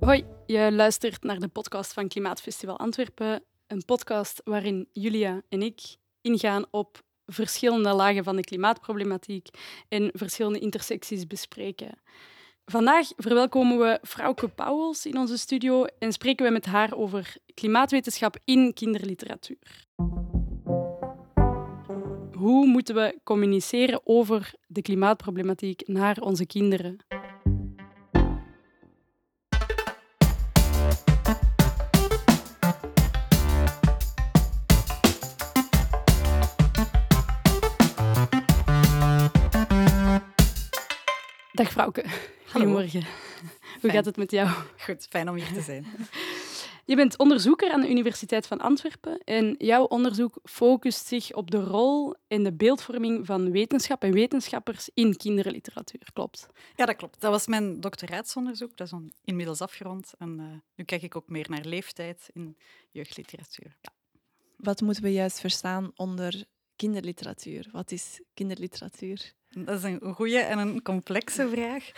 Hoi, je luistert naar de podcast van Klimaatfestival Antwerpen. Een podcast waarin Julia en ik ingaan op verschillende lagen van de klimaatproblematiek en verschillende intersecties bespreken. Vandaag verwelkomen we Frauke Pauwels in onze studio en spreken we met haar over klimaatwetenschap in kinderliteratuur. Hoe moeten we communiceren over de klimaatproblematiek naar onze kinderen? Dag Frauke. Goedemorgen. Hoe gaat het met jou? Goed, fijn om hier te zijn. Je bent onderzoeker aan de Universiteit van Antwerpen en jouw onderzoek focust zich op de rol en de beeldvorming van wetenschap en wetenschappers in kinderliteratuur, klopt? Ja, dat klopt. Dat was mijn doctoraatsonderzoek. Dat is inmiddels afgerond. En uh, nu kijk ik ook meer naar leeftijd in jeugdliteratuur. Ja. Wat moeten we juist verstaan onder kinderliteratuur? Wat is kinderliteratuur? Dat is een goede en een complexe vraag.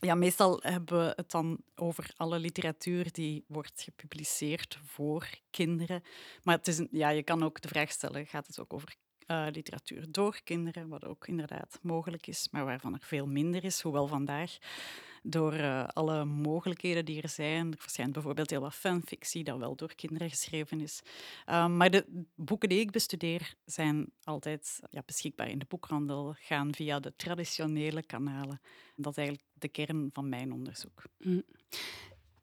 Ja, meestal hebben we het dan over alle literatuur die wordt gepubliceerd voor kinderen. Maar het is een, ja, je kan ook de vraag stellen, gaat het ook over uh, literatuur door kinderen, wat ook inderdaad mogelijk is, maar waarvan er veel minder is, hoewel vandaag door uh, alle mogelijkheden die er zijn. Er verschijnt bijvoorbeeld heel wat fanfictie dat wel door kinderen geschreven is. Um, maar de boeken die ik bestudeer zijn altijd ja, beschikbaar in de boekhandel, gaan via de traditionele kanalen. Dat is eigenlijk de kern van mijn onderzoek. Mm.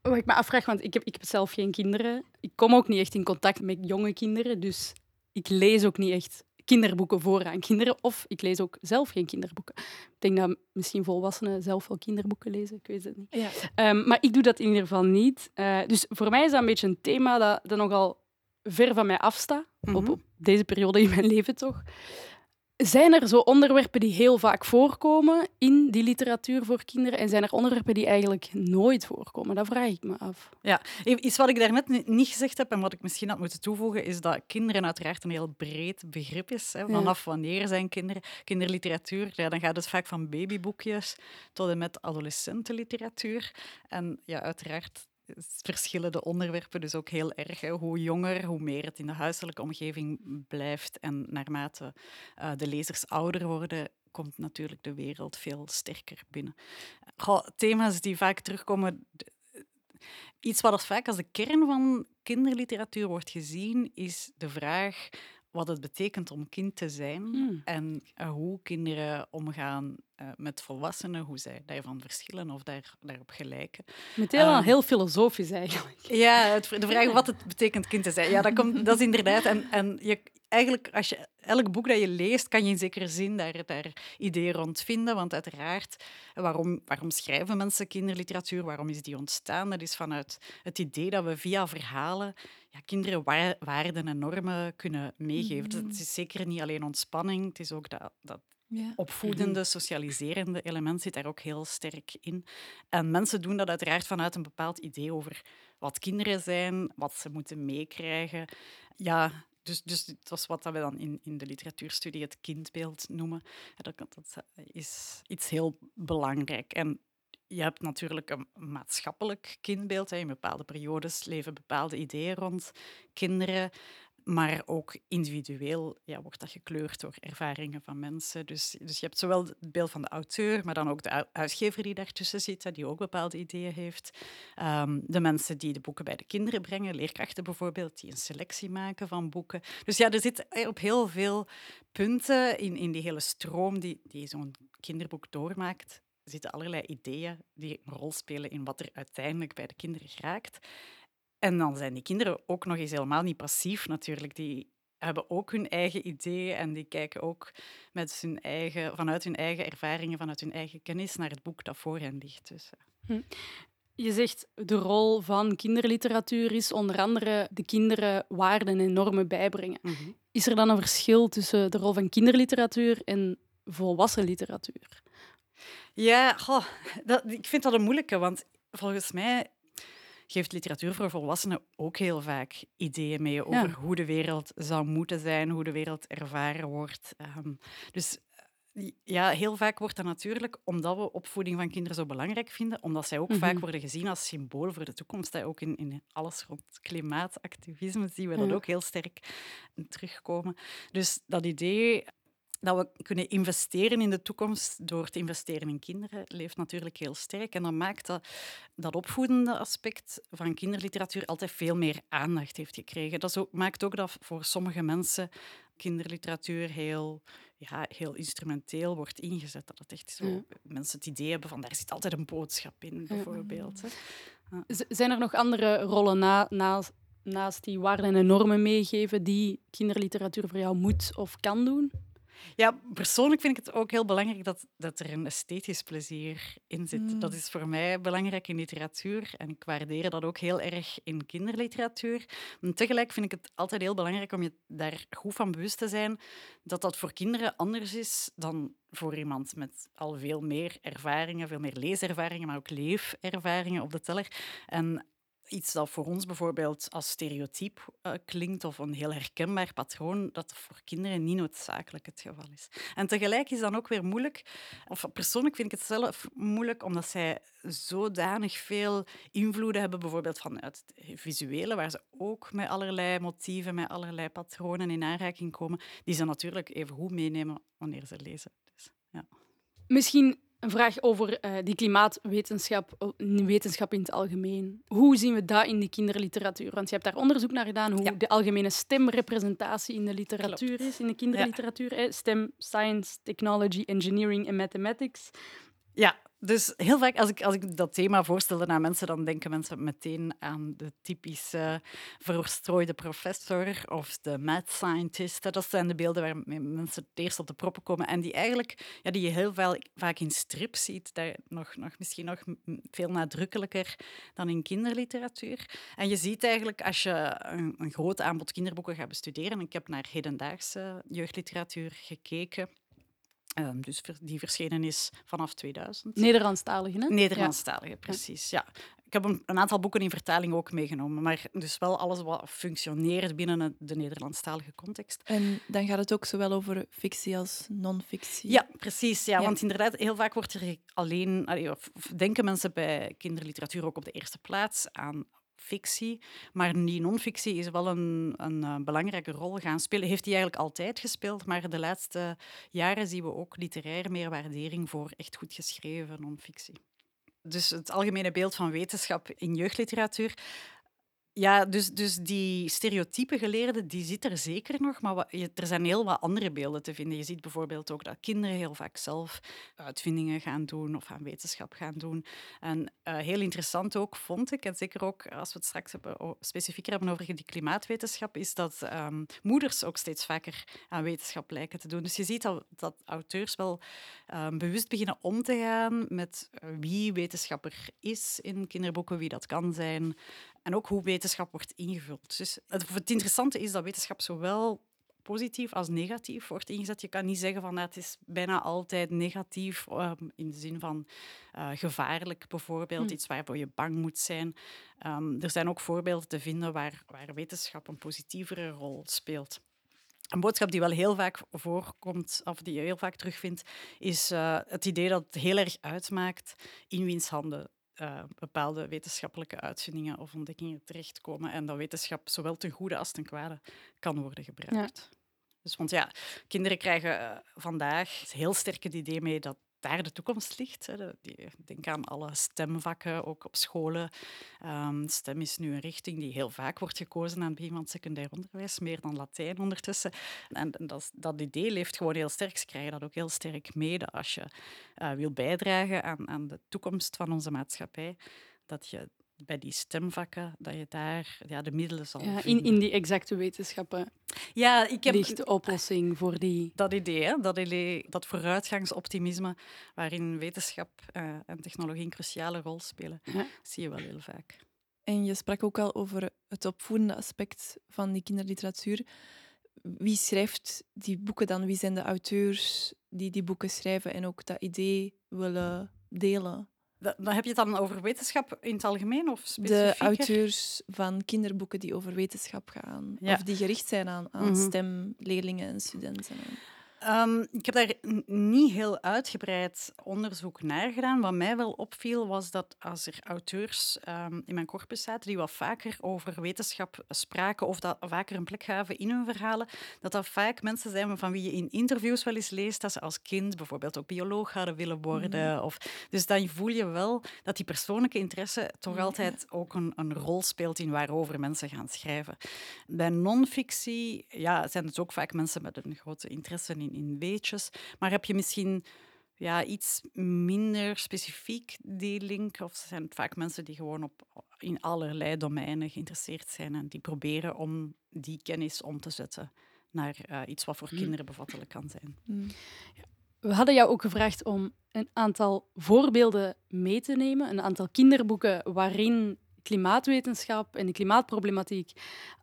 Wat ik me afvraag, want ik ik heb zelf geen kinderen. Ik kom ook niet echt in contact met jonge kinderen, dus ik lees ook niet echt kinderboeken voor aan kinderen. Of ik lees ook zelf geen kinderboeken. Ik denk dat misschien volwassenen zelf wel kinderboeken lezen. Ik weet het niet. Ja. Um, maar ik doe dat in ieder geval niet. Uh, dus voor mij is dat een beetje een thema dat, dat nogal ver van mij afstaat. Mm -hmm. op, op, deze periode in mijn leven toch. Zijn er zo onderwerpen die heel vaak voorkomen in die literatuur voor kinderen? En zijn er onderwerpen die eigenlijk nooit voorkomen? Dat vraag ik me af. Ja, iets wat ik daarnet niet gezegd heb en wat ik misschien had moeten toevoegen, is dat kinderen uiteraard een heel breed begrip is. Hè. Vanaf wanneer zijn kinderen? Kinderliteratuur, ja, dan gaat het vaak van babyboekjes tot en met adolescentenliteratuur. En ja, uiteraard verschillen de onderwerpen dus ook heel erg. Hoe jonger, hoe meer het in de huiselijke omgeving blijft. En naarmate uh, de lezers ouder worden, komt natuurlijk de wereld veel sterker binnen. Thema's die vaak terugkomen. Iets wat als vaak als de kern van kinderliteratuur wordt gezien, is de vraag wat het betekent om kind te zijn mm. en uh, hoe kinderen omgaan uh, met volwassenen, hoe zij daarvan verschillen of daar, daarop gelijken. Meteen al um, heel filosofisch eigenlijk. Ja, het, de vraag wat het betekent kind te zijn. Ja, dat, komt, dat is inderdaad. En, en je, eigenlijk, als je elk boek dat je leest, kan je in zekere zin daar, daar ideeën rond vinden. Want uiteraard, waarom, waarom schrijven mensen kinderliteratuur? Waarom is die ontstaan? Dat is vanuit het idee dat we via verhalen ja, kinderen wa waarden en normen kunnen meegeven. Mm -hmm. Het is zeker niet alleen ontspanning, het is ook dat, dat ja. opvoedende, socialiserende element zit daar ook heel sterk in. En mensen doen dat uiteraard vanuit een bepaald idee over wat kinderen zijn, wat ze moeten meekrijgen. Ja, dus, dus dat was wat we dan in, in de literatuurstudie het kindbeeld noemen. Dat, dat is iets heel belangrijk. En je hebt natuurlijk een maatschappelijk kindbeeld. In bepaalde periodes leven bepaalde ideeën rond kinderen. Maar ook individueel ja, wordt dat gekleurd door ervaringen van mensen. Dus, dus je hebt zowel het beeld van de auteur, maar dan ook de uitgever die daartussen zit, die ook bepaalde ideeën heeft. Um, de mensen die de boeken bij de kinderen brengen, leerkrachten bijvoorbeeld, die een selectie maken van boeken. Dus ja, er zit op heel veel punten in, in die hele stroom die, die zo'n kinderboek doormaakt, zitten allerlei ideeën die een rol spelen in wat er uiteindelijk bij de kinderen geraakt. En dan zijn die kinderen ook nog eens helemaal niet passief natuurlijk. Die hebben ook hun eigen ideeën en die kijken ook met hun eigen, vanuit hun eigen ervaringen, vanuit hun eigen kennis naar het boek dat voor hen ligt. Dus, hm. Je zegt de rol van kinderliteratuur is onder andere de kinderen waarden en normen bijbrengen. Mm -hmm. Is er dan een verschil tussen de rol van kinderliteratuur en volwassen literatuur? Ja, goh, dat, ik vind dat een moeilijke, want volgens mij geeft literatuur voor volwassenen ook heel vaak ideeën mee over ja. hoe de wereld zou moeten zijn, hoe de wereld ervaren wordt. Um, dus Ja, heel vaak wordt dat natuurlijk, omdat we opvoeding van kinderen zo belangrijk vinden, omdat zij ook Mhm. vaak worden gezien als symbool voor de toekomst. Hè. Ook in, in alles rond klimaatactivisme zien we dat Ja. ook heel sterk terugkomen. Dus dat idee dat we kunnen investeren in de toekomst door te investeren in kinderen, leeft natuurlijk heel sterk. En dat maakt dat dat opvoedende aspect van kinderliteratuur altijd veel meer aandacht heeft gekregen. Dat ook- maakt ook dat voor sommige mensen kinderliteratuur heel, ja, heel instrumenteel wordt ingezet. Dat het echt zo, Ja. mensen het idee hebben van daar zit altijd een boodschap in, bijvoorbeeld. Hè. Z- Zijn er nog andere rollen na, naast die waarden en normen meegeven die kinderliteratuur voor jou moet of kan doen? Ja, persoonlijk vind ik het ook heel belangrijk dat, dat er een esthetisch plezier in zit. Mm. Dat is voor mij belangrijk in literatuur en ik waardeer dat ook heel erg in kinderliteratuur. Maar tegelijk vind ik het altijd heel belangrijk om je daar goed van bewust te zijn dat dat voor kinderen anders is dan voor iemand met al veel meer ervaringen, veel meer leeservaringen, maar ook leefervaringen op de teller. En iets dat voor ons bijvoorbeeld als stereotype eh, klinkt of een heel herkenbaar patroon, dat voor kinderen niet noodzakelijk het geval is. En tegelijk is dan ook weer moeilijk, of persoonlijk vind ik het zelf moeilijk, omdat zij zodanig veel invloeden hebben, bijvoorbeeld vanuit het visuele, waar ze ook met allerlei motieven, met allerlei patronen in aanraking komen, die ze natuurlijk even goed meenemen wanneer ze lezen. Dus, ja. Misschien een vraag over eh, die klimaatwetenschap, wetenschap in het algemeen. Hoe zien we dat in de kinderliteratuur? Want je hebt daar onderzoek naar gedaan hoe Ja. de algemene stemrepresentatie in de literatuur is, in de kinderliteratuur. hè. STEM, science, technology, engineering en mathematics. Ja, dus heel vaak als ik, als ik dat thema voorstelde aan mensen, dan denken mensen meteen aan de typische verstrooide professor of de mad scientist. Dat zijn de beelden waar mensen het eerst op de proppen komen en die eigenlijk, ja, die je heel vaak in strips ziet, daar nog, nog, misschien nog veel nadrukkelijker dan in kinderliteratuur. En je ziet eigenlijk, als je een, een groot aanbod kinderboeken gaat bestuderen, en ik heb naar hedendaagse jeugdliteratuur gekeken, ehm, dus die verschenen is vanaf 2000. Nederlandstalige, hè? Nederlandstalige, precies. Ja. Ik heb een, een aantal boeken in vertaling ook meegenomen, maar dus wel alles wat functioneert binnen de Nederlandstalige context. En dan gaat het ook zowel over fictie als non-fictie. Ja, precies. Ja, Ja. Want inderdaad, heel vaak wordt er alleen, allee, of of denken mensen bij kinderliteratuur ook op de eerste plaats aan fictie, maar die non-fictie is wel een, een eh, belangrijke rol gaan spelen. Heeft die eigenlijk altijd gespeeld, maar de laatste jaren zien we ook literair meer waardering voor echt goed geschreven non-fictie. Dus het algemene beeld van wetenschap in jeugdliteratuur. Ja, dus, dus die stereotype geleerde, die zit er zeker nog, maar er zijn heel wat andere beelden te vinden. Je ziet bijvoorbeeld ook dat kinderen heel vaak zelf uitvindingen gaan doen of aan wetenschap gaan doen. En eh, heel interessant ook, vond ik, en zeker ook als we het straks hebben, specifieker hebben over die klimaatwetenschap, is dat ehm, moeders ook steeds vaker aan wetenschap lijken te doen. Dus je ziet dat, dat auteurs wel ehm, bewust beginnen om te gaan met eh, wie wetenschapper is in kinderboeken, wie dat kan zijn. En ook hoe wetenschap wordt ingevuld. Dus het, het interessante is dat wetenschap zowel positief als negatief wordt ingezet. Je kan niet zeggen van nou, het is bijna altijd negatief ehm, in de zin van eh, gevaarlijk bijvoorbeeld, Hm. iets waarvoor je bang moet zijn. Ehm, er zijn ook voorbeelden te vinden waar, waar wetenschap een positievere rol speelt. Een boodschap die wel heel vaak voorkomt, of die je heel vaak terugvindt, is eh, het idee dat het heel erg uitmaakt in wiens handen eh, bepaalde wetenschappelijke uitvindingen of ontdekkingen terechtkomen. En dat wetenschap zowel ten goede als ten kwade kan worden gebruikt. Dus, want ja, kinderen krijgen eh, vandaag heel sterk het idee mee dat daar de toekomst ligt. Denk aan alle stemvakken, ook op scholen. Ehm, stem is nu een richting die heel vaak wordt gekozen aan het begin van het secundair onderwijs, meer dan Latijn ondertussen. En dat, dat idee leeft gewoon heel sterk. Ze krijgen dat ook heel sterk mee, dat als je eh, wil bijdragen aan, aan de toekomst van onze maatschappij, dat je bij die stemvakken, dat je daar ja, de middelen zal Ja, in, vinden. in die exacte wetenschappen Ja, ik heb ligt de oplossing voor die... dat idee, hè? Dat, idee, dat vooruitgangsoptimisme, waarin wetenschap eh, en technologie een cruciale rol spelen, Ja. zie je wel heel vaak. En je sprak ook al over het opvoedende aspect van die kinderliteratuur. Wie schrijft die boeken dan? Wie zijn de auteurs die die boeken schrijven en ook dat idee willen delen? Da- Dan heb je het dan over wetenschap in het algemeen of De specifieker? auteurs van kinderboeken die over wetenschap gaan. Ja. Of die gericht zijn aan, aan Mhm. stemleerlingen en studenten. Ehm, ik heb daar niet heel uitgebreid onderzoek naar gedaan. Wat mij wel opviel was dat als er auteurs ehm, in mijn corpus zaten die wat vaker over wetenschap spraken of dat vaker een plek gaven in hun verhalen, dat dat vaak mensen zijn van wie je in interviews wel eens leest dat ze als kind bijvoorbeeld ook bioloog hadden willen worden. Mhm. Of, dus dan voel je wel dat die persoonlijke interesse toch altijd ook een, een rol speelt in waarover mensen gaan schrijven. Bij non-fictie ja, zijn het ook vaak mensen met een grote interesse in in, weetjes. Maar heb je misschien ja, iets minder specifiek die link? Of zijn het vaak mensen die gewoon op, in allerlei domeinen geïnteresseerd zijn en die proberen om die kennis om te zetten naar uh, iets wat voor hmm. kinderen bevattelijk kan zijn? Hmm. We hadden jou ook gevraagd om een aantal voorbeelden mee te nemen, een aantal kinderboeken waarin klimaatwetenschap en de klimaatproblematiek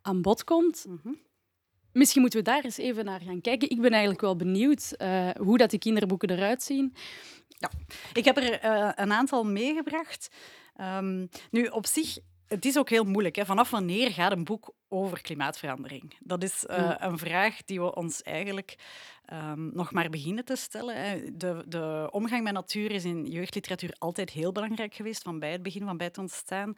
aan bod komt. Mm Misschien moeten we daar eens even naar gaan kijken. Ik ben eigenlijk wel benieuwd uh, hoe dat die kinderboeken eruit zien. Ja, ik heb er uh, een aantal meegebracht. Um, nu, op zich, het is ook heel moeilijk. Hè? Vanaf wanneer gaat een boek over klimaatverandering? Dat is uh, een vraag die we ons eigenlijk um, nog maar beginnen te stellen. Hè. De, de, omgang met natuur is in jeugdliteratuur altijd heel belangrijk geweest, van bij het begin, van bij het ontstaan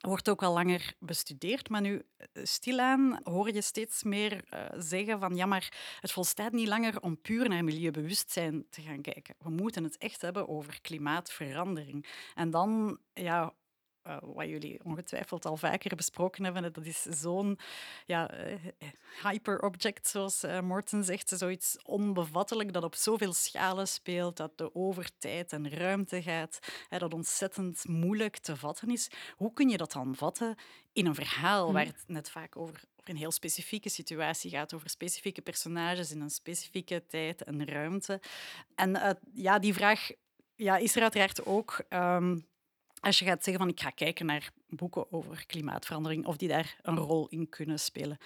wordt ook al langer bestudeerd, maar nu eh, stilaan hoor je steeds meer uh, zeggen van ja, maar het volstaat niet langer om puur naar milieubewustzijn te gaan kijken. We moeten het echt hebben over klimaatverandering. En dan ja, uh, wat jullie ongetwijfeld al vaker besproken hebben. Dat is zo'n ja, uh, hyperobject, zoals uh, Morten zegt. Zoiets onbevattelijk dat op zoveel schalen speelt, dat de over tijd en ruimte gaat, hè, dat ontzettend moeilijk te vatten is. Hoe kun je dat dan vatten in een verhaal waar het net vaak over een heel specifieke situatie gaat, over specifieke personages in een specifieke tijd en ruimte? En ja, die vraag ja, is er uiteraard ook... Um, als je gaat zeggen van ik ga kijken naar boeken over klimaatverandering of die daar een rol in kunnen spelen.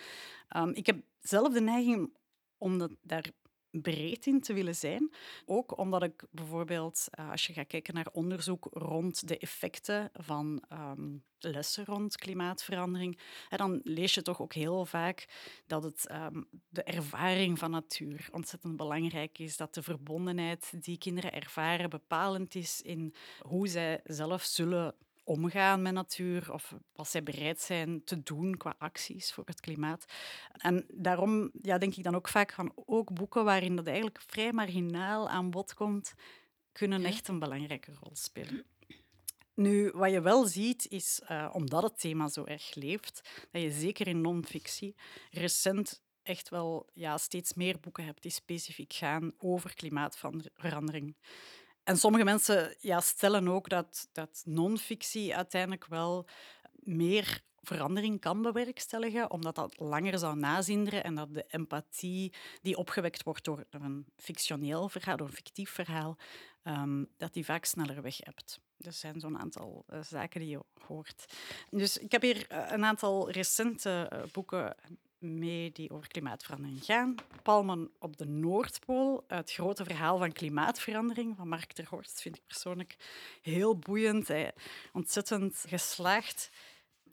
Um, ik heb zelf de neiging om dat daar breed in te willen zijn. Ook omdat ik bijvoorbeeld, uh, als je gaat kijken naar onderzoek rond de effecten van um, lessen rond klimaatverandering, dan lees je toch ook heel vaak dat het, um, de ervaring van natuur ontzettend belangrijk is. Dat de verbondenheid die kinderen ervaren bepalend is in hoe zij zelf zullen omgaan met natuur of wat zij bereid zijn te doen qua acties voor het klimaat. En daarom ja, denk ik dan ook vaak van ook boeken waarin dat eigenlijk vrij marginaal aan bod komt, kunnen echt een belangrijke rol spelen. Nu, wat je wel ziet, is, uh, omdat het thema zo erg leeft, dat je zeker in non-fictie recent echt wel ja, steeds meer boeken hebt die specifiek gaan over klimaatverandering. En sommige mensen ja, stellen ook dat, dat non-fictie uiteindelijk wel meer verandering kan bewerkstelligen, omdat dat langer zou nazinderen en dat de empathie die opgewekt wordt door een fictioneel verhaal, door een fictief verhaal, um, dat die vaak sneller weg hebt. Er zijn zo'n aantal uh, zaken die je hoort. Dus ik heb hier uh, een aantal recente uh, boeken mee die over klimaatverandering gaan. Palmen op de Noordpool, het grote verhaal van klimaatverandering van Mark ter Horst, vind ik persoonlijk heel boeiend. Ontzettend geslaagd.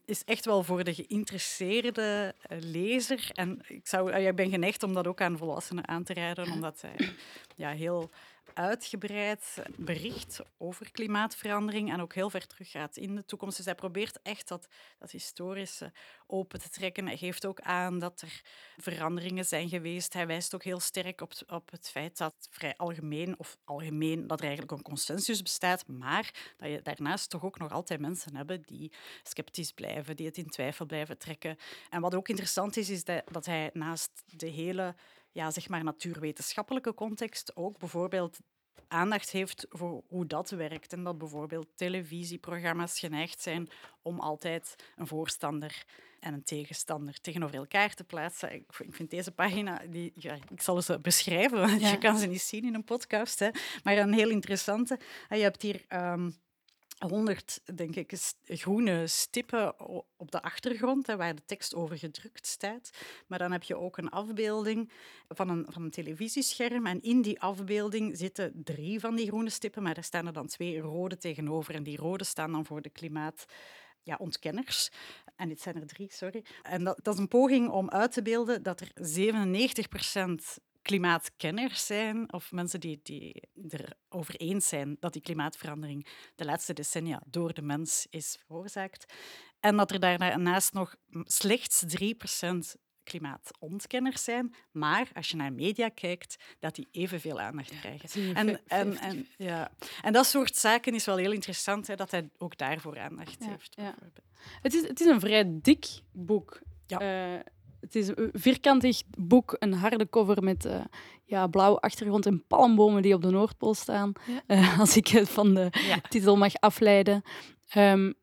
Is echt wel voor de geïnteresseerde eh, lezer. En ik, zou, ik ben geneigd om dat ook aan volwassenen aan te raden, omdat hij ja, heel uitgebreid bericht over klimaatverandering en ook heel ver terug gaat in de toekomst. Dus hij probeert echt dat, dat historische open te trekken. Hij geeft ook aan dat er veranderingen zijn geweest. Hij wijst ook heel sterk op, op het feit dat vrij algemeen, of algemeen, dat er eigenlijk een consensus bestaat, maar dat je daarnaast toch ook nog altijd mensen hebben die sceptisch blijven, die het in twijfel blijven trekken. En wat ook interessant is, is dat, dat hij naast de hele ja, zeg maar natuurwetenschappelijke context ook bijvoorbeeld aandacht heeft voor hoe dat werkt. En dat bijvoorbeeld televisieprogramma's geneigd zijn om altijd een voorstander en een tegenstander tegenover elkaar te plaatsen. Ik vind deze pagina, die, ja, ik zal ze beschrijven, want je kan ze niet zien in een podcast, hè, maar een heel interessante. Je hebt hier um, 100, denk ik, groene stippen op de achtergrond, hè, waar de tekst over gedrukt staat. Maar dan heb je ook een afbeelding van een, van een televisiescherm. En in die afbeelding zitten drie van die groene stippen, maar daar staan er dan twee rode tegenover. En die rode staan dan voor de klimaat ja, ontkenners. En dit zijn er drie, sorry. En dat, dat is een poging om uit te beelden dat er 97% klimaatkenners zijn of mensen die, die erover eens zijn dat die klimaatverandering de laatste decennia door de mens is veroorzaakt. En dat er daarnaast nog slechts 3% klimaatontkenners zijn, maar als je naar media kijkt, dat die evenveel aandacht krijgen. En, en, en, ja. en dat soort zaken is wel heel interessant, hè, dat hij ook daarvoor aandacht heeft. Ja. Het, is, het is een vrij dik boek. Ja. Uh, het is een vierkantig boek, een harde cover met uh, ja, blauwe achtergrond en palmbomen die op de Noordpool staan. Uh, als ik het van de titel mag afleiden. Um,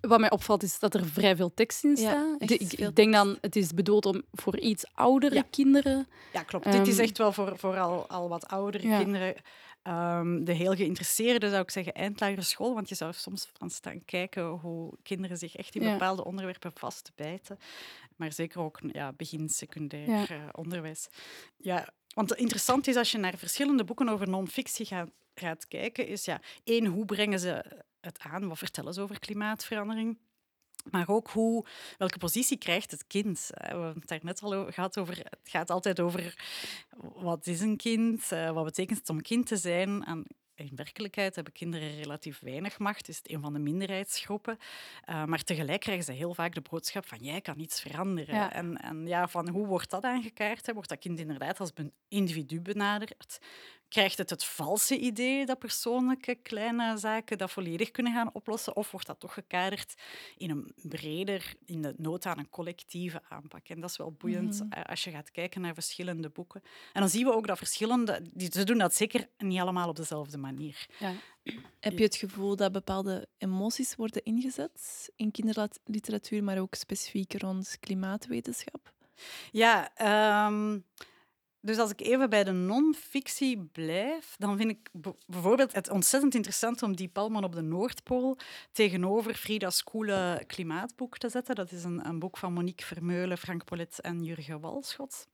wat mij opvalt is dat er vrij veel tekst in staat. ik, denk dan, het is bedoeld om voor iets oudere kinderen. Ja, klopt. Dit is ehm, echt wel voor, voor al, al wat oudere kinderen. Um, de heel geïnteresseerden zou ik zeggen eindlagere school, want je zou soms van staan kijken hoe kinderen zich echt in bepaalde onderwerpen vastbijten. Maar zeker ook ja, begin secundair uh, onderwijs. Ja, want interessant is als je naar verschillende boeken over non-fictie gaat, gaat kijken, is ja, één, hoe brengen ze het aan? Wat vertellen ze over klimaatverandering? Maar ook hoe, welke positie krijgt het kind? We hebben het daar net al gehad over. Het gaat altijd over wat is een kind? Eh, wat betekent het om kind te zijn? En in werkelijkheid hebben kinderen relatief weinig macht. Is het een van de minderheidsgroepen. Uh, maar tegelijk krijgen ze heel vaak de boodschap van jij kan iets veranderen. En, en ja, van hoe wordt dat aangekaart? Hè? Wordt dat kind inderdaad als individu benaderd? Krijgt het het valse idee dat persoonlijke kleine zaken dat volledig kunnen gaan oplossen? Of wordt dat toch gekaderd in een breder, in de nood aan een collectieve aanpak? En dat is wel boeiend mhm. eh, als je gaat kijken naar verschillende boeken. En dan zien we ook dat verschillende... Ze doen dat zeker niet allemaal op dezelfde manier. Ja. Heb je het gevoel dat bepaalde emoties worden ingezet in kinderliteratuur, maar ook specifiek rond klimaatwetenschap? Ja, um dus als ik even bij de non-fictie blijf, dan vind ik bijvoorbeeld het ontzettend interessant om die Palman op de Noordpool tegenover Frida's coole klimaatboek te zetten. Dat is een, een boek van Monique Vermeulen, Frank Polet en Jurgen Walschot.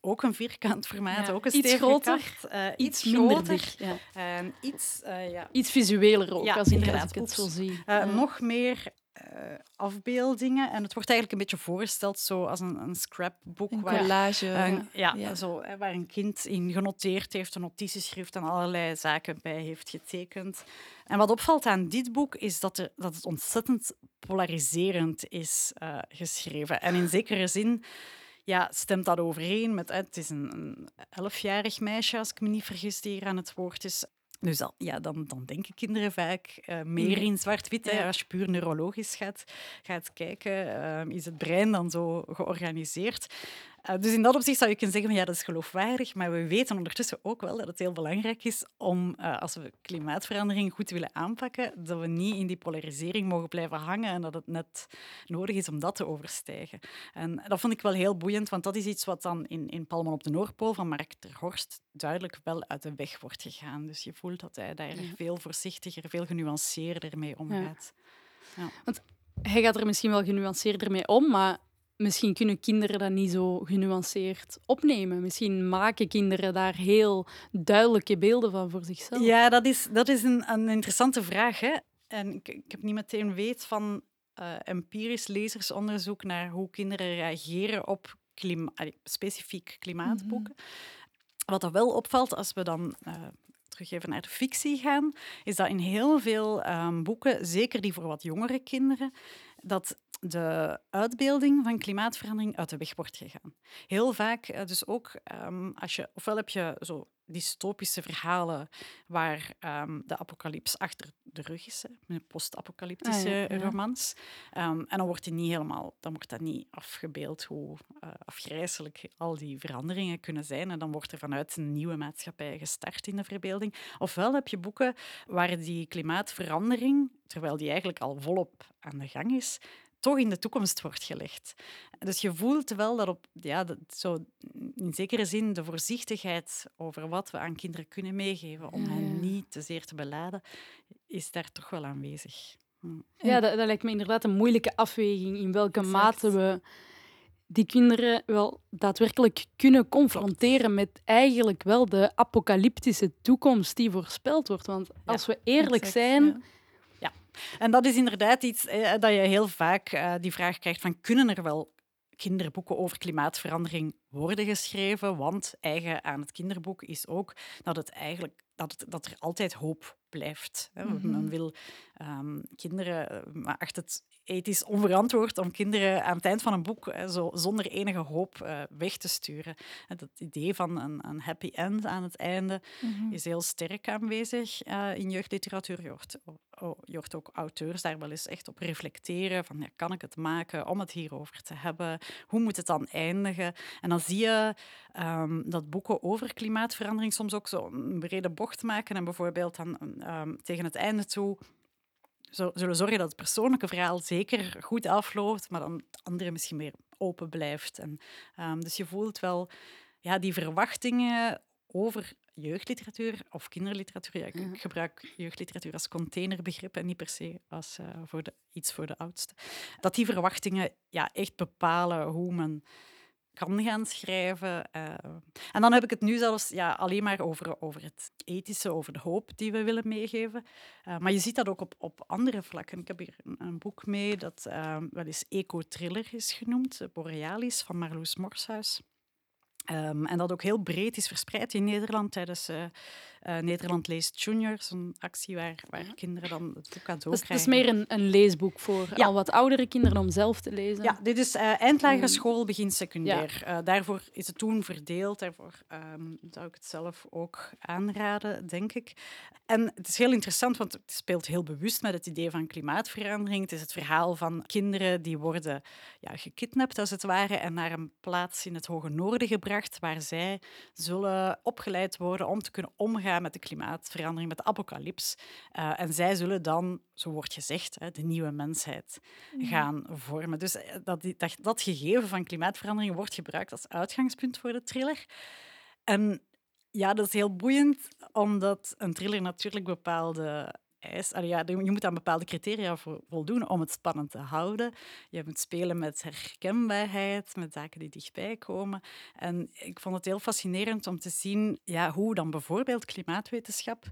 Ook een vierkant formaat, ook een iets groter, uh, iets, iets groter, ja. iets, uh, ja. iets visueler ook, als, inderdaad, ik het zo zie. Uh, nog meer afbeeldingen. En het wordt eigenlijk een beetje voorgesteld zo als een, een scrapbook. Een collage. Waar, ja, Zo, waar een kind in genoteerd heeft, een notitieschrift en allerlei zaken bij heeft getekend. En wat opvalt aan dit boek is dat, er, dat het ontzettend polariserend is uh, geschreven. En in zekere zin ja, stemt dat overeen met... Het is een, een elfjarig meisje, als ik me niet vergis, die hier aan het woord is. Dus dan, ja, dan, dan denken kinderen vaak uh, meer in zwart-wit. Ja. Als je puur neurologisch gaat, gaat kijken, uh, is het brein dan zo georganiseerd. Uh, dus in dat opzicht zou je kunnen zeggen, ja, dat is geloofwaardig. Maar we weten ondertussen ook wel dat het heel belangrijk is om, uh, als we klimaatverandering goed willen aanpakken, dat we niet in die polarisering mogen blijven hangen en dat het net nodig is om dat te overstijgen. En dat vond ik wel heel boeiend, want dat is iets wat dan in, in Palmen op de Noordpool van Mark ter Horst duidelijk wel uit de weg wordt gegaan. Dus je voelt dat hij daar veel voorzichtiger, veel genuanceerder mee omgaat. Ja. Ja. Want hij gaat er misschien wel genuanceerder mee om, maar misschien kunnen kinderen dat niet zo genuanceerd opnemen. Misschien maken kinderen daar heel duidelijke beelden van voor zichzelf. Ja, dat is, dat is een, een interessante vraag. Hè? En ik, ik heb niet meteen weet van uh, empirisch lezersonderzoek naar hoe kinderen reageren op klima specifiek klimaatboeken. Mhm. Wat er wel opvalt als we dan uh, terug even naar de fictie gaan, is dat in heel veel um, boeken, zeker die voor wat jongere kinderen, dat de uitbeelding van klimaatverandering uit de weg wordt gegaan. Heel vaak, eh, dus ook um, als je, ofwel heb je zo dystopische verhalen waar um, de apocalyps achter de rug is, met post-apocalyptische ah, romans. Um, en dan wordt, die niet helemaal, dan wordt dat niet afgebeeld hoe uh, afgrijzelijk al die veranderingen kunnen zijn. En dan wordt er vanuit een nieuwe maatschappij gestart in de verbeelding. Ofwel heb je boeken waar die klimaatverandering, terwijl die eigenlijk al volop aan de gang is, toch in de toekomst wordt gelegd. Dus je voelt wel dat op, ja, dat zo in zekere zin de voorzichtigheid over wat we aan kinderen kunnen meegeven, om hen niet te zeer te beladen, is daar toch wel aanwezig. Hm. Ja, dat, dat lijkt me inderdaad een moeilijke afweging in welke mate we die kinderen wel daadwerkelijk kunnen confronteren met eigenlijk wel de apocalyptische toekomst die voorspeld wordt. Want als we eerlijk zijn, en dat is inderdaad iets eh, dat je heel vaak uh, die vraag krijgt van kunnen er wel kinderboeken over klimaatverandering worden geschreven. Want eigen aan het kinderboek is ook dat het eigenlijk dat, het, dat er altijd hoop blijft. Hè. Men Mhm. wil ehm, kinderen, eh, maar acht het ethisch onverantwoord om kinderen aan het eind van een boek zo, zonder enige hoop eh, weg te sturen. En dat idee van een, een happy end aan het einde Mhm. is heel sterk aanwezig eh, in jeugdliteratuur. Je hoort, oh, je hoort ook auteurs daar wel eens echt op reflecteren. Van, ja, kan ik het maken om het hierover te hebben? Hoe moet het dan eindigen? En dan zie je ehm, dat boeken over klimaatverandering soms ook zo een brede bocht maken en bijvoorbeeld dan ehm, tegen het einde toe zo- zullen zorgen dat het persoonlijke verhaal zeker goed afloopt, maar dan het andere misschien meer open blijft. En, ehm, dus je voelt wel ja, die verwachtingen over jeugdliteratuur of kinderliteratuur. Ja, ik, Ja. ik gebruik jeugdliteratuur als containerbegrip en niet per se als eh, voor de, iets voor de oudste. Dat die verwachtingen ja, echt bepalen hoe men kan gaan schrijven. eh. en dan heb ik het nu zelfs ja, alleen maar over, over het ethische, over de hoop die we willen meegeven. Eh, maar je ziet dat ook op, op andere vlakken. Ik heb hier een, een boek mee dat eh, wel eens eco-thriller is genoemd, Borealis van Marloes Morshuis. Ehm, en dat ook heel breed is verspreid in Nederland tijdens eh, Nederland Leest Junior, zo'n actie waar, waar kinderen dan het boek cadeau Dus het is krijgen. meer een, een leesboek voor Ja. al wat oudere kinderen om zelf te lezen. Ja, dit is eindlagere Mm. school, begin secundair. Eh, daarvoor is het toen verdeeld. Daarvoor ehm, zou ik het zelf ook aanraden, denk ik. En het is heel interessant, want het speelt heel bewust met het idee van klimaatverandering. Het is het verhaal van kinderen die worden ja, gekidnapt, als het ware, en naar een plaats in het hoge noorden gebracht, waar zij zullen opgeleid worden om te kunnen omgaan met de klimaatverandering, met de apocalyps. Eh, en zij zullen dan, zo wordt gezegd, hè, de nieuwe mensheid gaan vormen. Dus eh, dat, dat, dat gegeven van klimaatverandering wordt gebruikt als uitgangspunt voor de thriller. En ja, dat is heel boeiend, omdat een thriller natuurlijk bepaalde ja, je moet aan bepaalde criteria vo- voldoen om het spannend te houden. Je moet spelen met herkenbaarheid, met zaken die dichtbij komen. En ik vond het heel fascinerend om te zien ja, hoe dan bijvoorbeeld klimaatwetenschap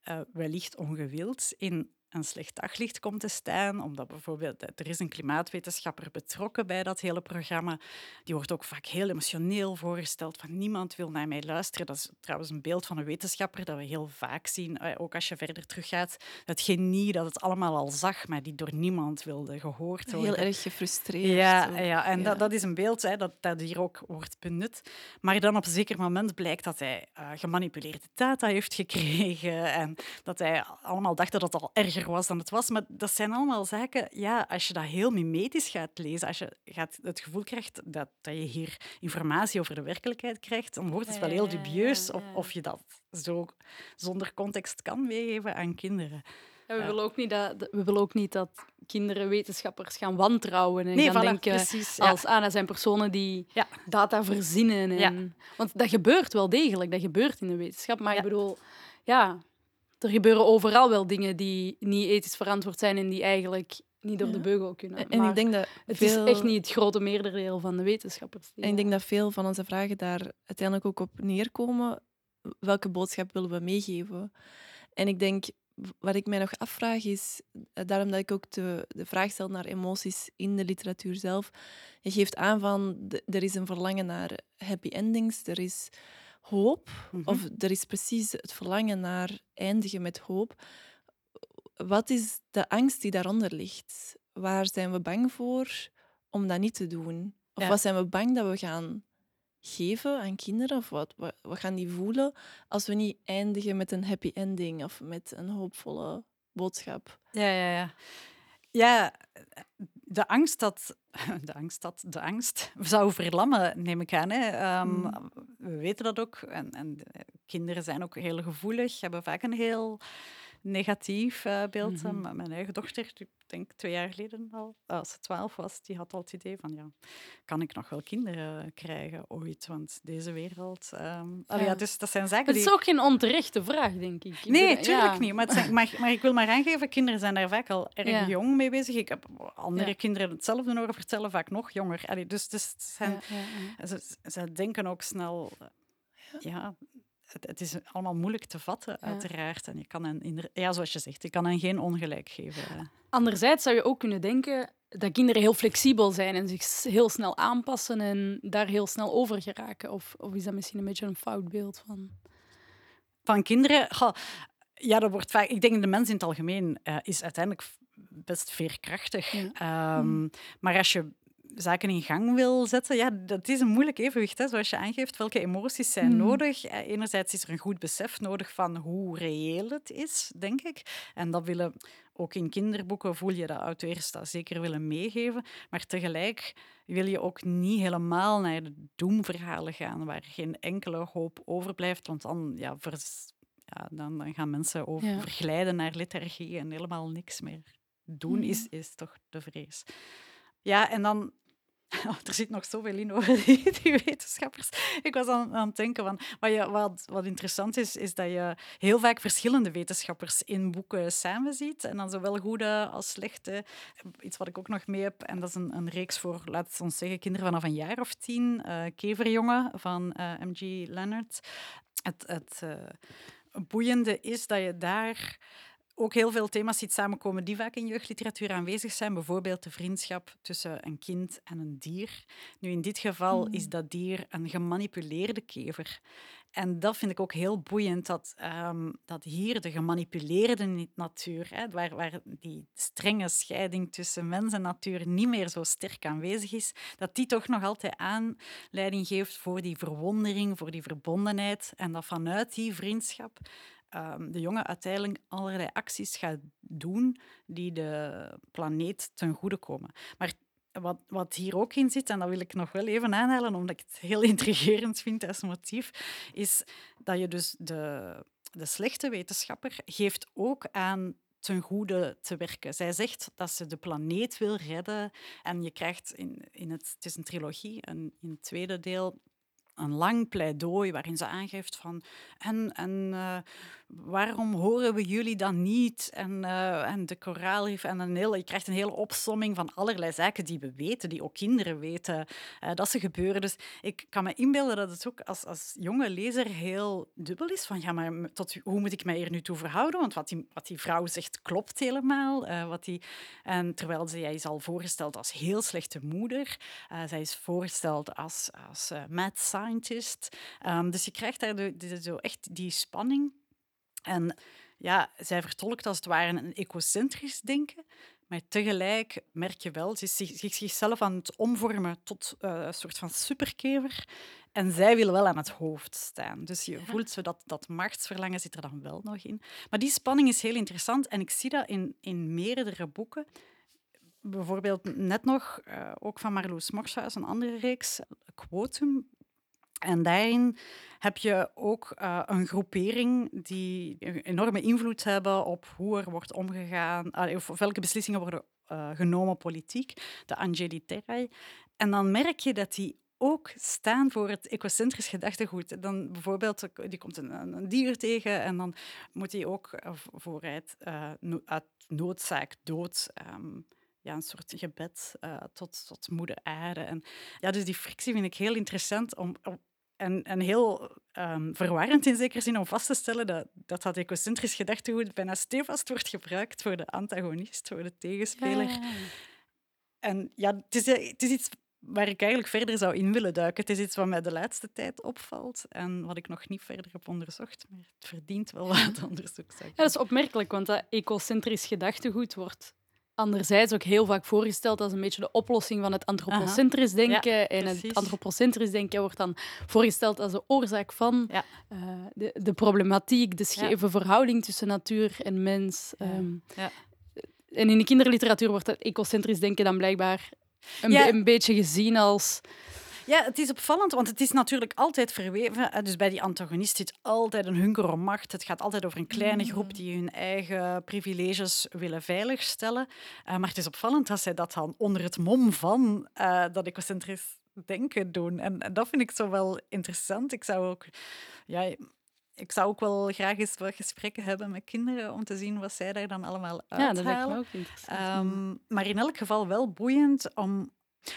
eh, wellicht ongewild in een slecht daglicht komt te staan, omdat bijvoorbeeld er is een klimaatwetenschapper betrokken bij dat hele programma. Die wordt ook vaak heel emotioneel voorgesteld, van niemand wil naar mij luisteren. Dat is trouwens een beeld van een wetenschapper dat we heel vaak zien, eh, ook als je verder teruggaat. Het genie dat het allemaal al zag, maar die door niemand wilde gehoord worden. Heel erg gefrustreerd. Ja, ja en Ja. Dat, dat is een beeld hè, dat, dat hier ook wordt benut. Maar dan op een zeker moment blijkt dat hij eh, gemanipuleerde data heeft gekregen en dat hij allemaal dacht dat het al erger was dan het was. Maar dat zijn allemaal zaken, ja, als je dat heel mimetisch gaat lezen, als je gaat het gevoel krijgt dat, dat je hier informatie over de werkelijkheid krijgt, dan wordt het wel heel dubieus of, of je dat zo zonder context kan meegeven aan kinderen. Ja, we, willen ook niet dat, we willen ook niet dat kinderen wetenschappers gaan wantrouwen en Nee, gaan voilà, denken precies. ja. als ah, dat zijn personen die Ja. data verzinnen. En, Want dat gebeurt wel degelijk, dat gebeurt in de wetenschap. Maar ik bedoel, ja, er gebeuren overal wel dingen die niet ethisch verantwoord zijn en die eigenlijk niet door Ja. de beugel kunnen. En, ik denk dat het veel... is echt niet het grote meerderdeel van de wetenschappers. En ik denk dat veel van onze vragen daar uiteindelijk ook op neerkomen. Welke boodschap willen we meegeven? En ik denk, wat ik mij nog afvraag is, eh, daarom dat ik ook de, de vraag stel naar emoties in de literatuur zelf. Je geeft aan van, er is een verlangen naar happy endings, er is hoop, Mhm. of er is precies het verlangen naar eindigen met hoop. Wat is de angst die daaronder ligt? Waar zijn we bang voor om dat niet te doen? Of Ja. wat zijn we bang dat we gaan geven aan kinderen? Of wat, wat, wat gaan die voelen als we niet eindigen met een happy ending of met een hoopvolle boodschap? Ja, ja, ja. Ja, de angst dat... De angst dat de angst zou verlammen, neem ik aan. Hè. Ehm, Mm. We weten dat ook. En, en de kinderen zijn ook heel gevoelig, hebben vaak een heel negatief eh, beeld. Mhm. M- Mijn eigen dochter, ik denk twee jaar geleden al, als ze twaalf was, die had al het idee van, ja, kan ik nog wel kinderen krijgen ooit? Want deze wereld... ja, Ja. dus dat zijn zaken Het die... is ook geen onterechte vraag, denk ik. Ik Nee, tuurlijk ja. niet. Maar, het zijn- maar, maar ik wil maar aangeven, kinderen zijn daar vaak al erg Ja. jong mee bezig. Ik heb andere kinderen hetzelfde horen vertellen, vaak nog jonger. Allee, dus dus het zijn. Ze, ze denken ook snel... Ja, het, het is allemaal moeilijk te vatten, Ja. uiteraard. En je kan hen, ja, zoals je zegt, je kan hen geen ongelijk geven. eh. Anderzijds zou je ook kunnen denken, dat kinderen heel flexibel zijn en zich heel snel aanpassen en daar heel snel over geraken? Of, of is dat misschien een beetje een fout beeld van? Van kinderen? Goh, ja, dat wordt vaak... Ik denk de mens in het algemeen uh, is uiteindelijk best veerkrachtig. Ja. Ehm, maar als je zaken in gang wil zetten, ja, dat is een moeilijk evenwicht. Hè, zoals je aangeeft, welke emoties zijn Mm. nodig? Eh, Enerzijds is er een goed besef nodig van hoe reëel het is, denk ik. En dat willen ook in kinderboeken voel je dat auteurs dat zeker willen meegeven. Maar tegelijk wil je ook niet helemaal naar de doemverhalen gaan, waar geen enkele hoop overblijft. Want dan, ja, vers- ja, dan, dan gaan mensen over, Ja. verglijden naar lethargie en helemaal niks meer doen, Mhm. is, is toch de vrees. Ja, en dan... Oh, er zit nog zoveel in over die, wetenschappers. Ik was aan, aan het denken van... Wat, wat, interessant is, is dat je heel vaak verschillende wetenschappers in boeken samenziet. En dan zowel goede als slechte. Iets wat ik ook nog mee heb, en dat is een, een reeks voor, laten we ons zeggen, kinderen vanaf een jaar of tien. eh Keverjongen van eh, M.G. Leonard. Het, het eh, boeiende is dat je daar ook heel veel thema's ziet samenkomen die vaak in jeugdliteratuur aanwezig zijn. Bijvoorbeeld de vriendschap tussen een kind en een dier. Nu, in dit geval is dat dier een gemanipuleerde kever. En dat vind ik ook heel boeiend, dat, ehm, dat hier de gemanipuleerde ni- natuur, hè, waar, waar die strenge scheiding tussen mens en natuur niet meer zo sterk aanwezig is, dat die toch nog altijd aanleiding geeft voor die verwondering, voor die verbondenheid. En dat vanuit die vriendschap ehm, de jongen uiteindelijk allerlei acties gaat doen die de planeet ten goede komen. Maar wat, wat hier ook in zit, en dat wil ik nog wel even aanhalen, omdat ik het heel intrigerend vind als motief, is dat je dus de, de slechte wetenschapper geeft ook aan ten goede te werken. Zij zegt dat ze de planeet wil redden en je krijgt in, in het, het is een trilogie, en in het tweede deel een lang pleidooi waarin ze aangeeft van en, en eh, waarom horen we jullie dan niet? En, eh, en de koraalrif en een hele, je krijgt een hele opsomming van allerlei zaken die we weten, die ook kinderen weten, eh, dat ze gebeuren. Dus ik kan me inbeelden dat het ook als, als jonge lezer heel dubbel is van ja, maar tot, hoe moet ik mij hier nu toe verhouden? Want wat die, wat die vrouw zegt klopt helemaal. wat die, en terwijl zij is al voorgesteld als heel slechte moeder. Zij is voorgesteld als, als mad. Ehm, dus je krijgt daar de, de- zo echt die spanning. En ja, zij vertolkt als het ware een ecocentrisch denken. Maar tegelijk merk je wel, ze is zich- zich- zichzelf aan het omvormen tot eh, een soort van superkever. En zij wil wel aan het hoofd staan. Dus je voelt zo dat, dat machtsverlangen zit er dan wel nog in. Maar die spanning is heel interessant. En ik zie dat in, in meerdere boeken. Bijvoorbeeld net nog, eh, ook van Marloes Morshuis, een andere reeks, Quotum. En daarin heb je ook eh, een groepering die een enorme invloed hebben op hoe er wordt omgegaan, of welke beslissingen worden eh, genomen politiek, de Angeli. En dan merk je dat die ook staan voor het ecocentrisch gedachtegoed. Dan bijvoorbeeld, die komt een, een dier tegen en dan moet hij ook eh, vooruit uit noodzaak dood ehm, ja, een soort gebed tot, tot moeder aarde. En, ja, dus die frictie vind ik heel interessant om- en, en heel ehm, verwarrend in zekere zin om vast te stellen dat dat, dat ecocentrisch gedachtegoed bijna stevast wordt gebruikt voor de antagonist, voor de tegenspeler. En ja, het is, eh, het is iets waar ik eigenlijk verder zou in willen duiken. Het is iets wat mij de laatste tijd opvalt en wat ik nog niet verder heb onderzocht, maar het verdient wel wat onderzoek. zou ik Ja, dat is opmerkelijk, want dat ecocentrisch gedachtegoed wordt anderzijds ook heel vaak voorgesteld als een beetje de oplossing van het antropocentrisch denken. Ja, en het antropocentrisch denken wordt dan voorgesteld als de oorzaak van Ja. eh, de, de problematiek, de scheve verhouding tussen natuur en mens. Ehm, Ja. En in de kinderliteratuur wordt dat ecocentrisch denken dan blijkbaar een, be- een beetje gezien als... Ja, het is opvallend, want het is natuurlijk altijd verweven. Dus bij die antagonist zit altijd een hunker om macht. Het gaat altijd over een kleine groep die hun eigen privileges willen veiligstellen. Eh, maar het is opvallend dat zij dat dan onder het mom van eh, dat ecocentrisch denken doen. En, en dat vind ik zo wel interessant. Ik zou ook... Ja, ik zou ook wel graag eens wat gesprekken hebben met kinderen om te zien wat zij daar dan allemaal Ja, uithalen. dat lijkt me ook interessant. Ehm, maar in elk geval wel boeiend om,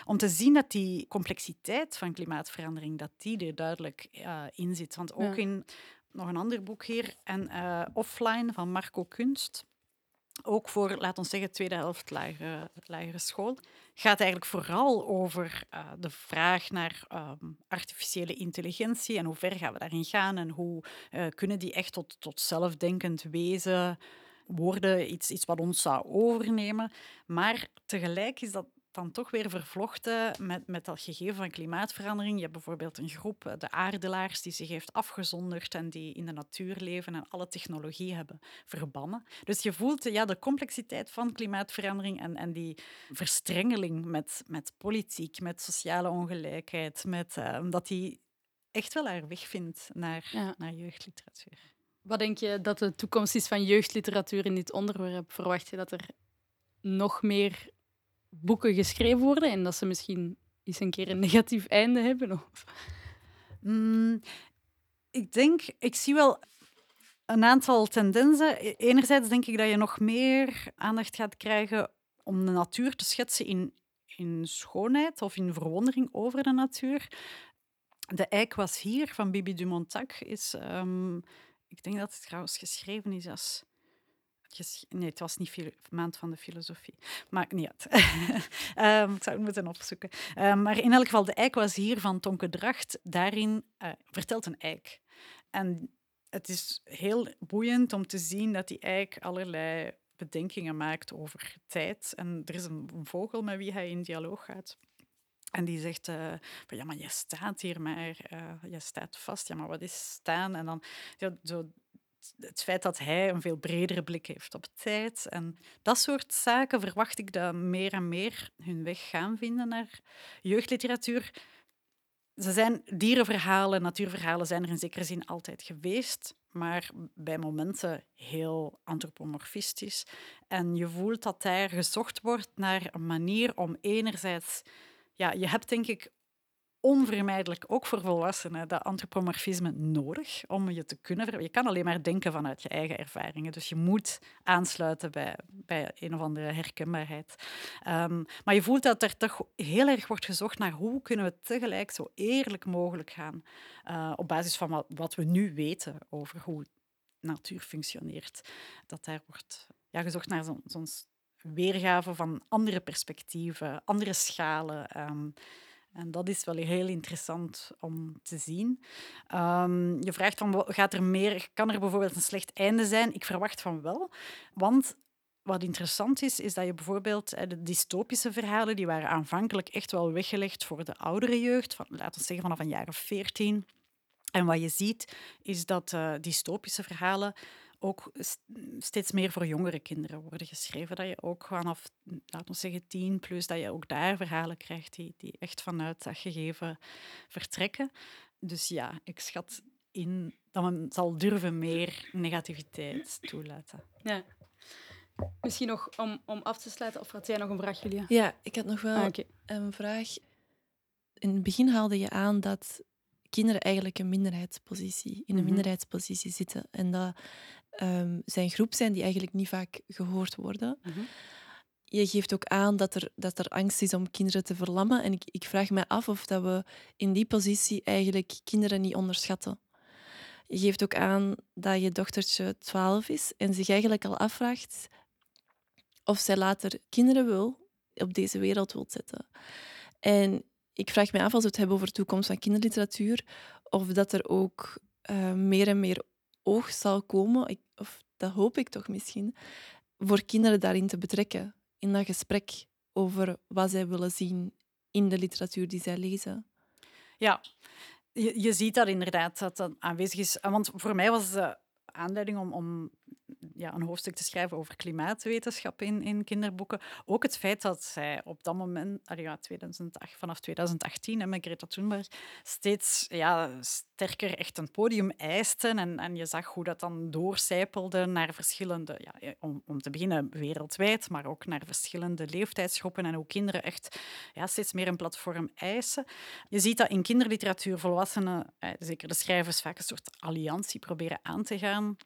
om te zien dat die complexiteit van klimaatverandering dat die er duidelijk eh, in zit. Want ook Ja. in nog een ander boek hier, en, eh, Offline van Marco Kunst. ook voor, laten we zeggen, tweede helft lagere, lagere school, gaat eigenlijk vooral over uh, de vraag naar um, artificiële intelligentie en hoe ver gaan we daarin gaan en hoe uh, kunnen die echt tot, tot zelfdenkend wezen worden, iets, iets wat ons zou overnemen. Maar tegelijk is dat dan toch weer vervlochten met, met dat gegeven van klimaatverandering. Je hebt bijvoorbeeld een groep, eh, de aardelaars, die zich heeft afgezonderd en die in de natuur leven en alle technologie hebben verbannen. Dus je voelt ja, de complexiteit van klimaatverandering en, en die verstrengeling met, met politiek, met sociale ongelijkheid, met, uh, dat die echt wel haar weg vindt naar, naar jeugdliteratuur. Wat denk je dat de toekomst is van jeugdliteratuur in dit onderwerp? Verwacht je dat er nog meer boeken geschreven worden en dat ze misschien eens een keer een negatief einde hebben? Of? Mm, ik denk, ik zie wel een aantal tendensen. E-, enerzijds denk ik dat je nog meer aandacht gaat krijgen om de natuur te schetsen in, in schoonheid of in verwondering over de natuur. De eik was hier van Bibi Dumontac is, um, ik denk dat het trouwens geschreven is als Nee, het was niet maand van de filosofie. Maakt niet uit. um, ik zou het moeten opzoeken. Um, maar in elk geval, de eik was hier van Tonke Dracht. Daarin uh, vertelt een eik. En het is heel boeiend om te zien dat die eik allerlei bedenkingen maakt over tijd. En er is een, vogel met wie hij in dialoog gaat. En die zegt, uh, van, ja, maar je staat hier maar, uh, je staat vast. Ja, maar wat is staan? En dan ja, zo het feit dat hij een veel bredere blik heeft op tijd. En dat soort zaken verwacht ik dat meer en meer hun weg gaan vinden naar jeugdliteratuur. Ze zijn dierenverhalen, natuurverhalen zijn er in zekere zin altijd geweest, maar bij momenten heel antropomorfistisch. En je voelt dat daar gezocht wordt naar een manier om enerzijds... Ja, je hebt denk ik onvermijdelijk, ook voor volwassenen, dat antropomorfisme nodig om je te kunnen... Je kan alleen maar denken vanuit je eigen ervaringen. Dus je moet aansluiten bij, bij een of andere herkenbaarheid. Um, maar je voelt dat er toch heel erg wordt gezocht naar hoe kunnen we tegelijk zo eerlijk mogelijk gaan uh, op basis van wat, we nu weten over hoe natuur functioneert. Dat daar wordt ja, gezocht naar zo'n zo weergave van andere perspectieven, andere schalen... Um, en dat is wel heel interessant om te zien. Um, je vraagt van, gaat er meer, kan er bijvoorbeeld een slecht einde zijn? Ik verwacht van wel, want wat interessant is, is dat je bijvoorbeeld de dystopische verhalen, die waren aanvankelijk echt wel weggelegd voor de oudere jeugd, van, laten we zeggen vanaf een jaar of veertien. En wat je ziet, is dat uh, dystopische verhalen ook steeds meer voor jongere kinderen worden geschreven. Dat je ook vanaf, laten we zeggen, tien plus, dat je ook daar verhalen krijgt die, die echt vanuit dat gegeven vertrekken. Dus ja, ik schat in dat men zal durven meer negativiteit toelaten. Ja. Misschien nog om, om af te sluiten, of had jij nog een vraag, Julia? Ja, ik had nog wel ah, een vraag. In het begin haalde je aan dat kinderen eigenlijk een minderheidspositie, in een mhm. minderheidspositie zitten. En dat um, zijn groep zijn die eigenlijk niet vaak gehoord worden. Mhm. Je geeft ook aan dat er, dat er angst is om kinderen te verlammen. En ik, ik vraag me af of dat we in die positie eigenlijk kinderen niet onderschatten. Je geeft ook aan dat je dochtertje 12 is en zich eigenlijk al afvraagt of zij later kinderen wil op deze wereld wil zetten. En ik vraag me af, als we het hebben over de toekomst van kinderliteratuur, of dat er ook uh, meer en meer oog zal komen, of dat hoop ik toch misschien, voor kinderen daarin te betrekken. In dat gesprek over wat zij willen zien in de literatuur die zij lezen. Ja, je, je ziet dat inderdaad, dat dat aanwezig is. Want voor mij was de aanleiding om, om ja, een hoofdstuk te schrijven over klimaatwetenschap in, in kinderboeken. Ook het feit dat zij op dat moment, ja, 2008, vanaf 2018, en met Greta Thunberg, steeds ja, sterker echt een podium eisten. En, en je zag hoe dat dan doorcijpelde naar verschillende, ja, om, om te beginnen wereldwijd, maar ook naar verschillende leeftijdsgroepen en hoe kinderen echt ja, steeds meer een platform eisen. Je ziet dat in kinderliteratuur volwassenen, eh, zeker de schrijvers, vaak een soort alliantie proberen aan te gaan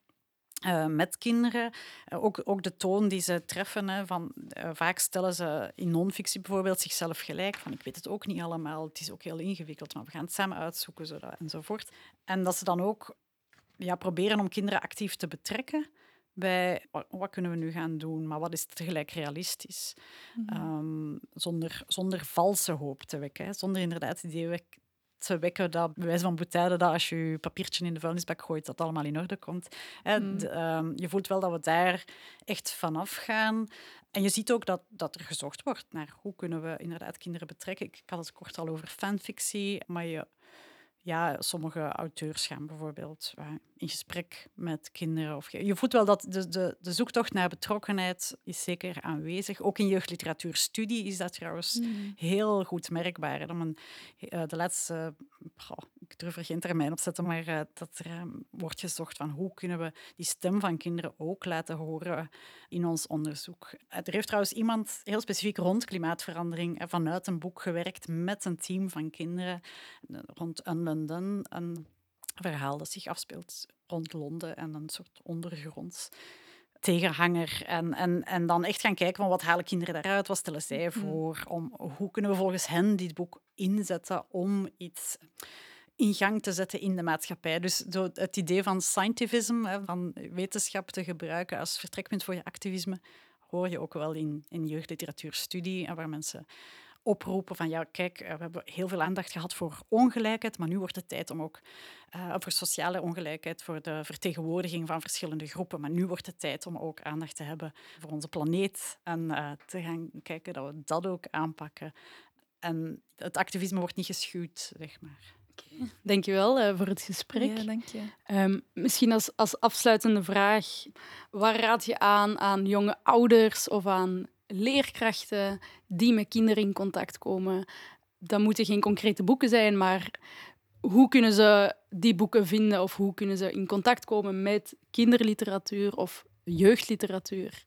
uh, met kinderen. Uh, ook, ook de toon die ze treffen. Hè, van, uh, vaak stellen ze in non-fictie bijvoorbeeld zichzelf gelijk. Van ik weet het ook niet allemaal, het is ook heel ingewikkeld, maar we gaan het samen uitzoeken zodat, enzovoort. En dat ze dan ook ja, proberen om kinderen actief te betrekken bij wat, kunnen we nu gaan doen, maar wat is tegelijk realistisch. Mhm. Ehm, zonder, zonder valse hoop te wekken. Hè. Zonder inderdaad het idee te wekken dat, bij wijze van boetade, dat als je je papiertje in de vuilnisbak gooit, dat allemaal in orde komt. Hè. Mm. Ehm, je voelt wel dat we daar echt vanaf gaan. En je ziet ook dat, dat er gezocht wordt naar hoe kunnen we inderdaad kinderen betrekken. Ik had het kort al over fanfictie, maar je, ja, sommige auteurs gaan bijvoorbeeld eh, in gesprek met kinderen. Of je, voelt wel dat de, de, de zoektocht naar betrokkenheid is zeker aanwezig. Ook in jeugdliteratuurstudie is dat trouwens Mhm. heel goed merkbaar. hè. Men, eh, de laatste, ik durf er geen termijn op zetten, maar eh, dat er eh, wordt gezocht van hoe kunnen we die stem van kinderen ook laten horen in ons onderzoek. Eh, Er heeft trouwens iemand heel specifiek rond klimaatverandering vanuit een boek gewerkt met een team van kinderen rond een London, een verhaal dat zich afspeelt rond Londen en een soort ondergronds tegenhanger. En, en, en dan echt gaan kijken van wat halen kinderen daaruit, wat stellen zij Mhm. voor, om, hoe kunnen we volgens hen dit boek inzetten om iets in gang te zetten in de maatschappij. Dus het idee van scientificism, hè, van wetenschap te gebruiken als vertrekpunt voor je activisme, hoor je ook wel in, in jeugdliteratuurstudie, waar mensen oproepen van ja, kijk, eh, we hebben heel veel aandacht gehad voor ongelijkheid, maar nu wordt het tijd om ook eh, voor sociale ongelijkheid, voor de vertegenwoordiging van verschillende groepen, maar nu wordt het tijd om ook aandacht te hebben voor onze planeet en eh, te gaan kijken dat we dat ook aanpakken. En het activisme wordt niet geschuwd, zeg maar. Dankjewel eh voor het gesprek. Ja, dank je. Ehm, misschien als, als afsluitende vraag, waar raad je aan aan jonge ouders of aan leerkrachten die met kinderen in contact komen? Dat moeten geen concrete boeken zijn, maar hoe kunnen ze die boeken vinden of hoe kunnen ze in contact komen met kinderliteratuur of jeugdliteratuur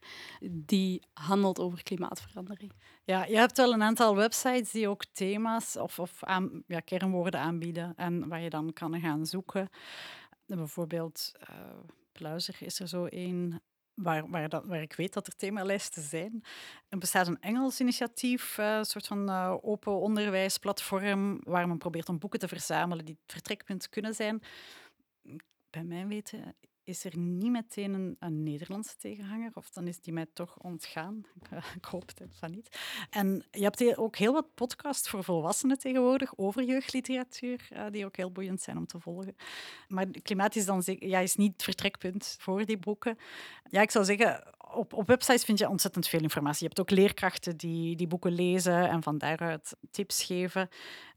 die handelt over klimaatverandering? Ja, je hebt wel een aantal websites die ook thema's of, of aan, ja, kernwoorden aanbieden en waar je dan kan gaan zoeken. Bijvoorbeeld, Pluizer is er zo één. Waar, waar, dat, waar ik weet dat er themalijsten zijn. Er bestaat een Engels initiatief, eh, een soort van eh, open onderwijsplatform, waar men probeert om boeken te verzamelen die het vertrekpunt kunnen zijn. Bij mijn weten is er niet meteen een, een Nederlandse tegenhanger, of dan is die mij toch ontgaan. Ik, eh, ik hoop het van niet. En je hebt ook heel wat podcasts voor volwassenen tegenwoordig over jeugdliteratuur, eh, die ook heel boeiend zijn om te volgen. Maar klimaat is dan ja, is niet het vertrekpunt voor die boeken. Ja, ik zou zeggen, op, op websites vind je ontzettend veel informatie. Je hebt ook leerkrachten die die boeken lezen en van daaruit tips geven.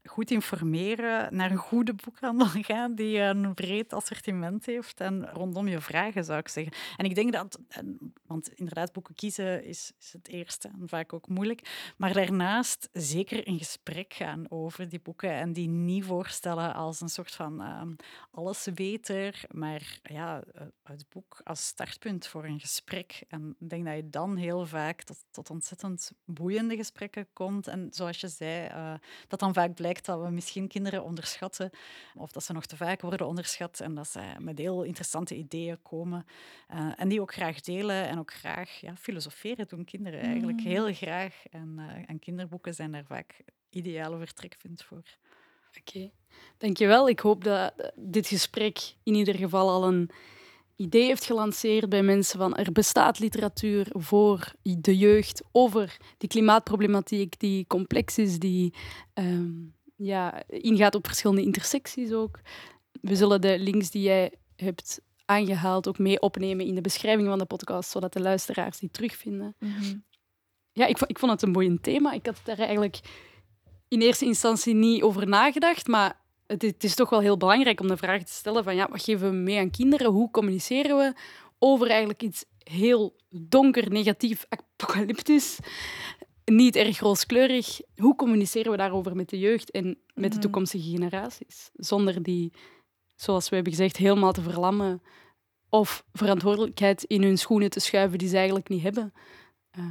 Goed informeren, naar een goede boekhandel gaan die een breed assortiment heeft en rondom je vragen, zou ik zeggen. En ik denk dat, want inderdaad, boeken kiezen is, is het eerste en vaak ook moeilijk, maar daarnaast zeker in gesprek gaan over die boeken en die niet voorstellen als een soort van ehm allesweter, maar ja, eh, het boek als startpunt voor een gesprek. En ik denk dat je dan heel vaak tot, tot ontzettend boeiende gesprekken komt. En zoals je zei, eh, dat dan vaak blijkt dat we misschien kinderen onderschatten, of dat ze nog te vaak worden onderschat en dat ze met heel interessante ideeën komen eh, en die ook graag delen en ook graag ja, filosoferen doen kinderen eigenlijk Mm. heel graag. En, eh, en kinderboeken zijn daar vaak ideale vertrekpunt voor. Oké, dankjewel. Ik hoop dat eh, dit gesprek in ieder geval al een idee heeft gelanceerd bij mensen van er bestaat literatuur voor de jeugd over die klimaatproblematiek die complex is, die ehm, ja, ingaat op verschillende intersecties ook. We zullen de links die jij hebt aangehaald ook mee opnemen in de beschrijving van de podcast, zodat de luisteraars die terugvinden. Mhm. Ja, ik, ik vond het een boeiend thema. Ik had daar eigenlijk in eerste instantie niet over nagedacht, maar het, is- het is toch wel heel belangrijk om de vraag te stellen van ja, wat geven we mee aan kinderen? Hoe communiceren we over eigenlijk iets heel donker, negatief, apocalyptisch, niet erg rooskleurig? Hoe communiceren we daarover met de jeugd en met de Mhm. toekomstige generaties? Zonder die, zoals we hebben gezegd, helemaal te verlammen of verantwoordelijkheid in hun schoenen te schuiven die ze eigenlijk niet hebben. Eh,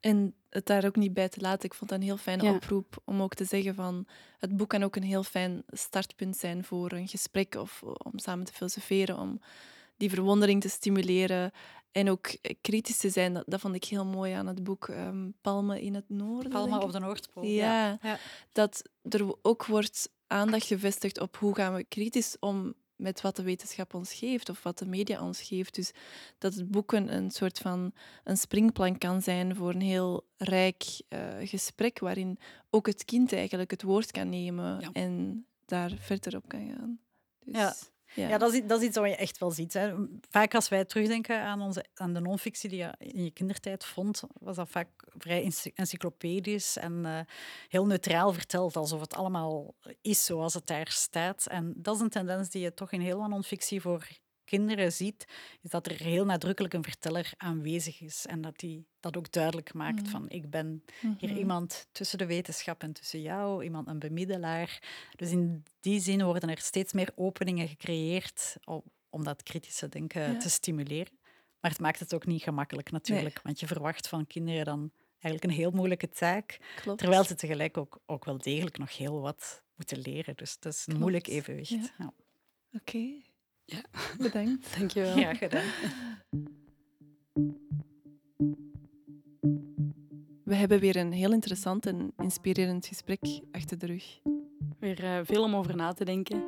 En het daar ook niet bij te laten. Ik vond dat een heel fijne Ja. oproep om ook te zeggen van het boek kan ook een heel fijn startpunt zijn voor een gesprek of om samen te filosoferen, om die verwondering te stimuleren en ook eh, kritisch te zijn. Dat, dat vond ik heel mooi aan het boek ehm, Palmen in het Noorden. Palma denk op de Noordpool. Ja. Ja. dat er ook wordt aandacht gevestigd op hoe gaan we kritisch om met wat de wetenschap ons geeft of wat de media ons geeft. Dus dat het boek een, een soort van een springplank kan zijn voor een heel rijk uh, gesprek waarin ook het kind eigenlijk het woord kan nemen Ja. en daar verder op kan gaan. Dus, Ja. Ja. Dat is, dat iets wat je echt wel ziet. Hè. Vaak als wij terugdenken aan, onze, aan de non-fictie die je in je kindertijd vond, was dat vaak vrij ency- encyclopedisch en eh, heel neutraal verteld, alsof het allemaal is zoals het daar staat. En dat is een tendens die je toch in heel wat non-fictie voor kinderen ziet, is dat er heel nadrukkelijk een verteller aanwezig is en dat die dat ook duidelijk maakt Mhm. van ik ben hier Mhm. iemand tussen de wetenschap en tussen jou, iemand een bemiddelaar. Dus in die zin worden er steeds meer openingen gecreëerd om, om dat kritische denken Ja. te stimuleren. Maar het maakt het ook niet gemakkelijk natuurlijk, want je verwacht van kinderen dan eigenlijk een heel moeilijke taak, Klopt. terwijl ze tegelijk ook, ook wel degelijk nog heel wat moeten leren. Dus dat is een Klopt. moeilijk evenwicht. Ja. Ja. Oké. Ja. Bedankt. Dankjewel. Ja, gedaan. We hebben weer een heel interessant en inspirerend gesprek achter de rug. Weer eh, veel om over na te denken.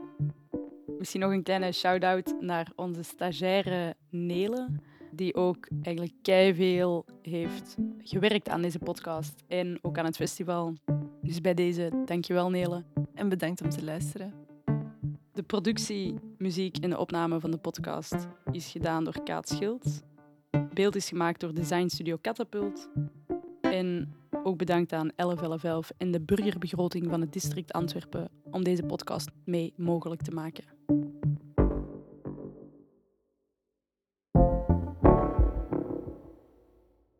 Misschien nog een kleine shout-out naar onze stagiaire Nele, die ook eigenlijk veel heeft gewerkt aan deze podcast en ook aan het festival. Dus bij deze, dankjewel Nele. En bedankt om te luisteren. De productie, muziek en de opname van de podcast is gedaan door Kaat Schild. Beeld is gemaakt door Design Studio Catapult. En ook bedankt aan 1111 en de burgerbegroting van het district Antwerpen om deze podcast mee mogelijk te maken.